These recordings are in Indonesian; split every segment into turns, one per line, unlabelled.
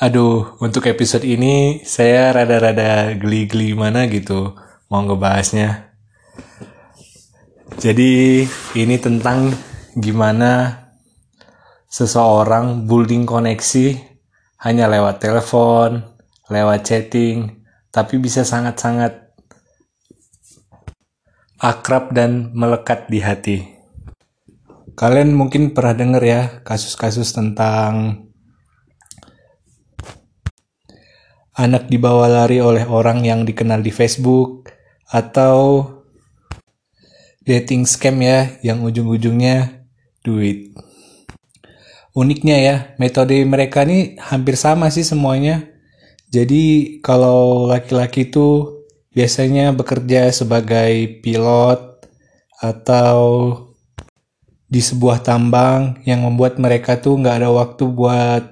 Aduh, untuk episode ini saya rada-rada geli-geli mana gitu mau ngebahasnya. Jadi ini tentang gimana seseorang building koneksi hanya lewat telepon, lewat chatting, tapi bisa sangat-sangat akrab dan melekat di hati. Kalian mungkin pernah dengar ya kasus-kasus tentang anak dibawa lari oleh orang yang dikenal di Facebook atau dating scam ya yang ujung-ujungnya duit. Uniknya ya, metode mereka ini hampir sama sih semuanya. Jadi kalau laki-laki itu biasanya bekerja sebagai pilot atau di sebuah tambang yang membuat mereka tuh nggak ada waktu buat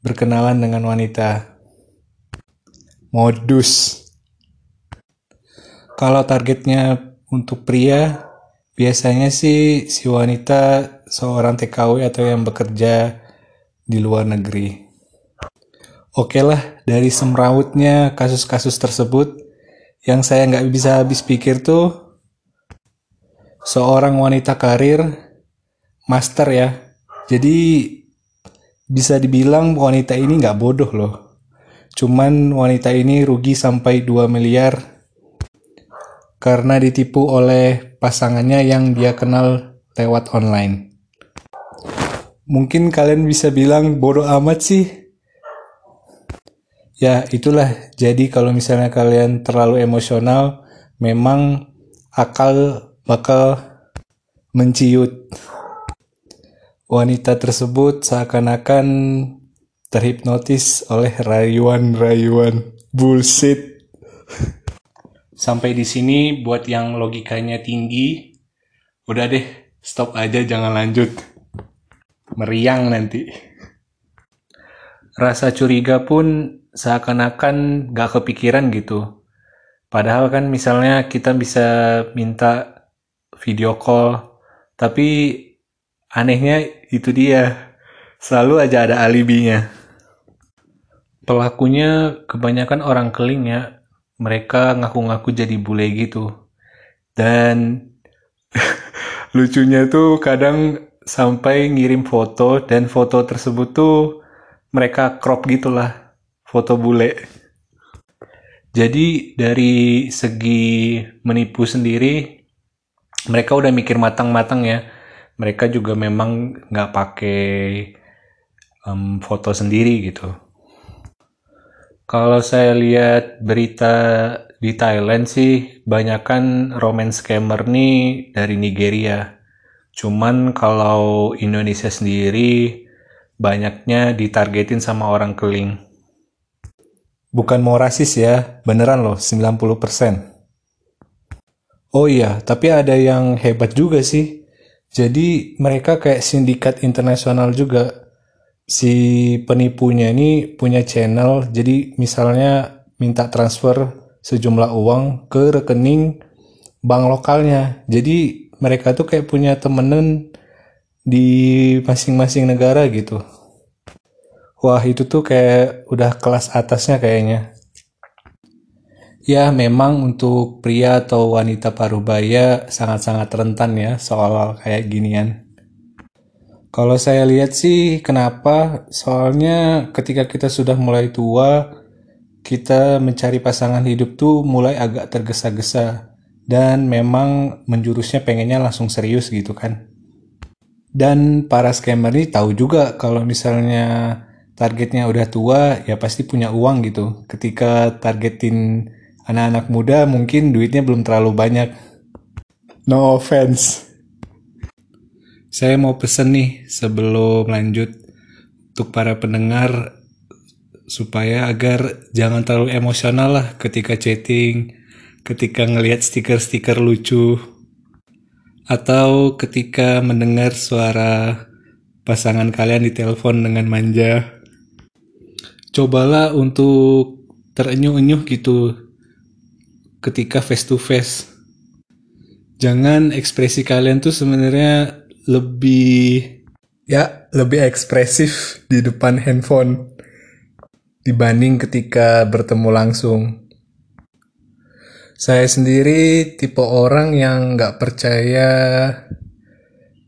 berkenalan dengan wanita modus. Kalau targetnya untuk pria, biasanya sih si wanita seorang TKW atau yang bekerja di luar negeri. Oke lah, dari semrawutnya kasus-kasus tersebut, yang saya nggak bisa habis pikir tuh, seorang wanita karir, master ya, jadi bisa dibilang wanita ini nggak bodoh loh. Cuman wanita ini rugi sampai 2 miliar karena ditipu oleh pasangannya yang dia kenal lewat online. Mungkin kalian bisa bilang bodoh amat sih. Ya, itulah. Jadi kalau misalnya kalian terlalu emosional, memang akal bakal menciut. Wanita tersebut seakan-akan terhipnotis oleh rayuan-rayuan bullshit. Sampai di sini buat yang logikanya tinggi, udah deh, stop aja jangan lanjut. Meriang nanti. Rasa curiga pun seakan-akan gak kepikiran gitu. Padahal kan misalnya kita bisa minta video call, tapi anehnya itu dia. Selalu aja ada alibinya. Pelakunya kebanyakan orang keling ya. Mereka ngaku-ngaku jadi bule gitu. Dan lucunya tuh kadang sampai ngirim foto dan foto tersebut tuh mereka crop gitulah. Foto bule. Jadi dari segi menipu sendiri mereka udah mikir matang-matang ya. Mereka juga memang nggak pakai um, foto sendiri gitu. Kalau saya lihat berita di Thailand sih, banyakkan romance scammer nih dari Nigeria. Cuman kalau Indonesia sendiri, banyaknya ditargetin sama orang keling. Bukan mau rasis ya, beneran loh 90%. Oh iya, tapi ada yang hebat juga sih. Jadi mereka kayak sindikat internasional juga si penipunya ini punya channel jadi misalnya minta transfer sejumlah uang ke rekening bank lokalnya. Jadi mereka tuh kayak punya temenan di masing-masing negara gitu. Wah itu tuh kayak udah kelas atasnya kayaknya. Ya memang untuk pria atau wanita parubaya sangat-sangat rentan ya soal kayak ginian kalau saya lihat sih kenapa? Soalnya ketika kita sudah mulai tua, kita mencari pasangan hidup tuh mulai agak tergesa-gesa dan memang menjurusnya pengennya langsung serius gitu kan. Dan para scammer ini tahu juga kalau misalnya targetnya udah tua ya pasti punya uang gitu. Ketika targetin anak-anak muda mungkin duitnya belum terlalu banyak. No offense. Saya mau pesen nih sebelum lanjut untuk para pendengar supaya agar jangan terlalu emosional lah ketika chatting, ketika ngelihat stiker-stiker lucu, atau ketika mendengar suara pasangan kalian di telepon dengan manja. Cobalah untuk terenyuh-enyuh gitu ketika face to face. Jangan ekspresi kalian tuh sebenarnya lebih ya lebih ekspresif di depan handphone dibanding ketika bertemu langsung. Saya sendiri tipe orang yang nggak percaya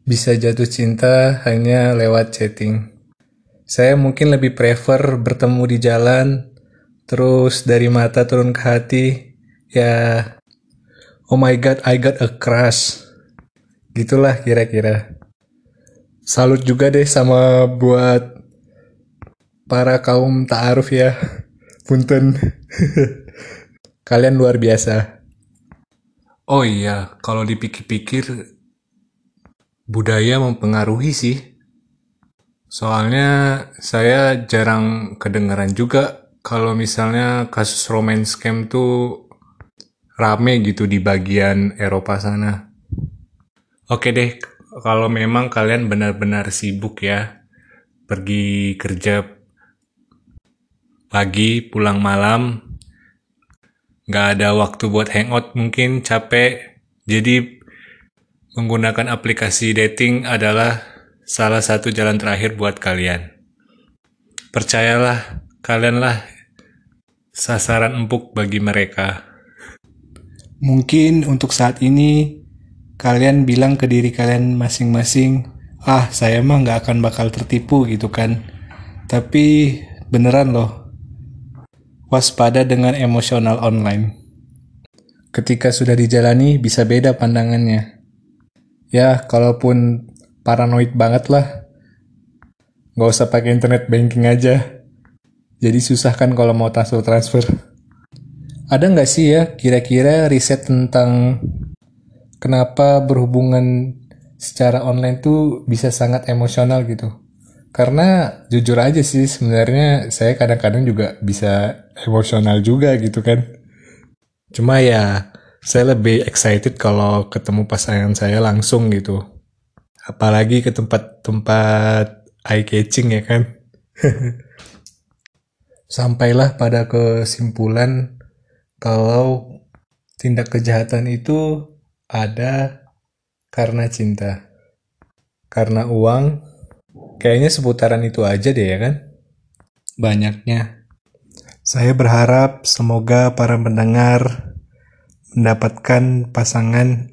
bisa jatuh cinta hanya lewat chatting. Saya mungkin lebih prefer bertemu di jalan, terus dari mata turun ke hati, ya oh my god I got a crush. Gitulah kira-kira. Salut juga deh sama buat para kaum ta'aruf ya. Punten. Kalian luar biasa. Oh iya, kalau dipikir-pikir budaya mempengaruhi sih. Soalnya saya jarang kedengaran juga kalau misalnya kasus romance scam tuh rame gitu di bagian Eropa sana. Oke deh, kalau memang kalian benar-benar sibuk ya, pergi kerja pagi, pulang malam, nggak ada waktu buat hangout mungkin capek. Jadi menggunakan aplikasi dating adalah salah satu jalan terakhir buat kalian. Percayalah kalianlah sasaran empuk bagi mereka. Mungkin untuk saat ini kalian bilang ke diri kalian masing-masing ah saya mah nggak akan bakal tertipu gitu kan tapi beneran loh waspada dengan emosional online. Ketika sudah dijalani, bisa beda pandangannya. Ya, kalaupun paranoid banget lah, nggak usah pakai internet banking aja. Jadi susah kan kalau mau transfer-transfer. Ada nggak sih ya kira-kira riset tentang kenapa berhubungan secara online tuh bisa sangat emosional gitu? Karena jujur aja sih sebenarnya saya kadang-kadang juga bisa emosional juga gitu kan. Cuma ya saya lebih excited kalau ketemu pasangan saya langsung gitu. Apalagi ke tempat-tempat eye catching ya kan. Sampailah pada kesimpulan kalau tindak kejahatan itu ada karena cinta. Karena uang, Kayaknya seputaran itu aja deh ya kan? Banyaknya. Saya berharap semoga para pendengar mendapatkan pasangan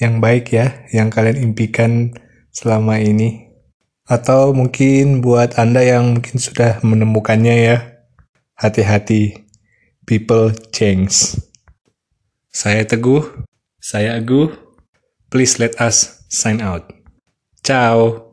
yang baik ya, yang kalian impikan selama ini. Atau mungkin buat Anda yang mungkin sudah menemukannya ya, hati-hati, people change. Saya Teguh, saya Aguh, please let us sign out. Ciao.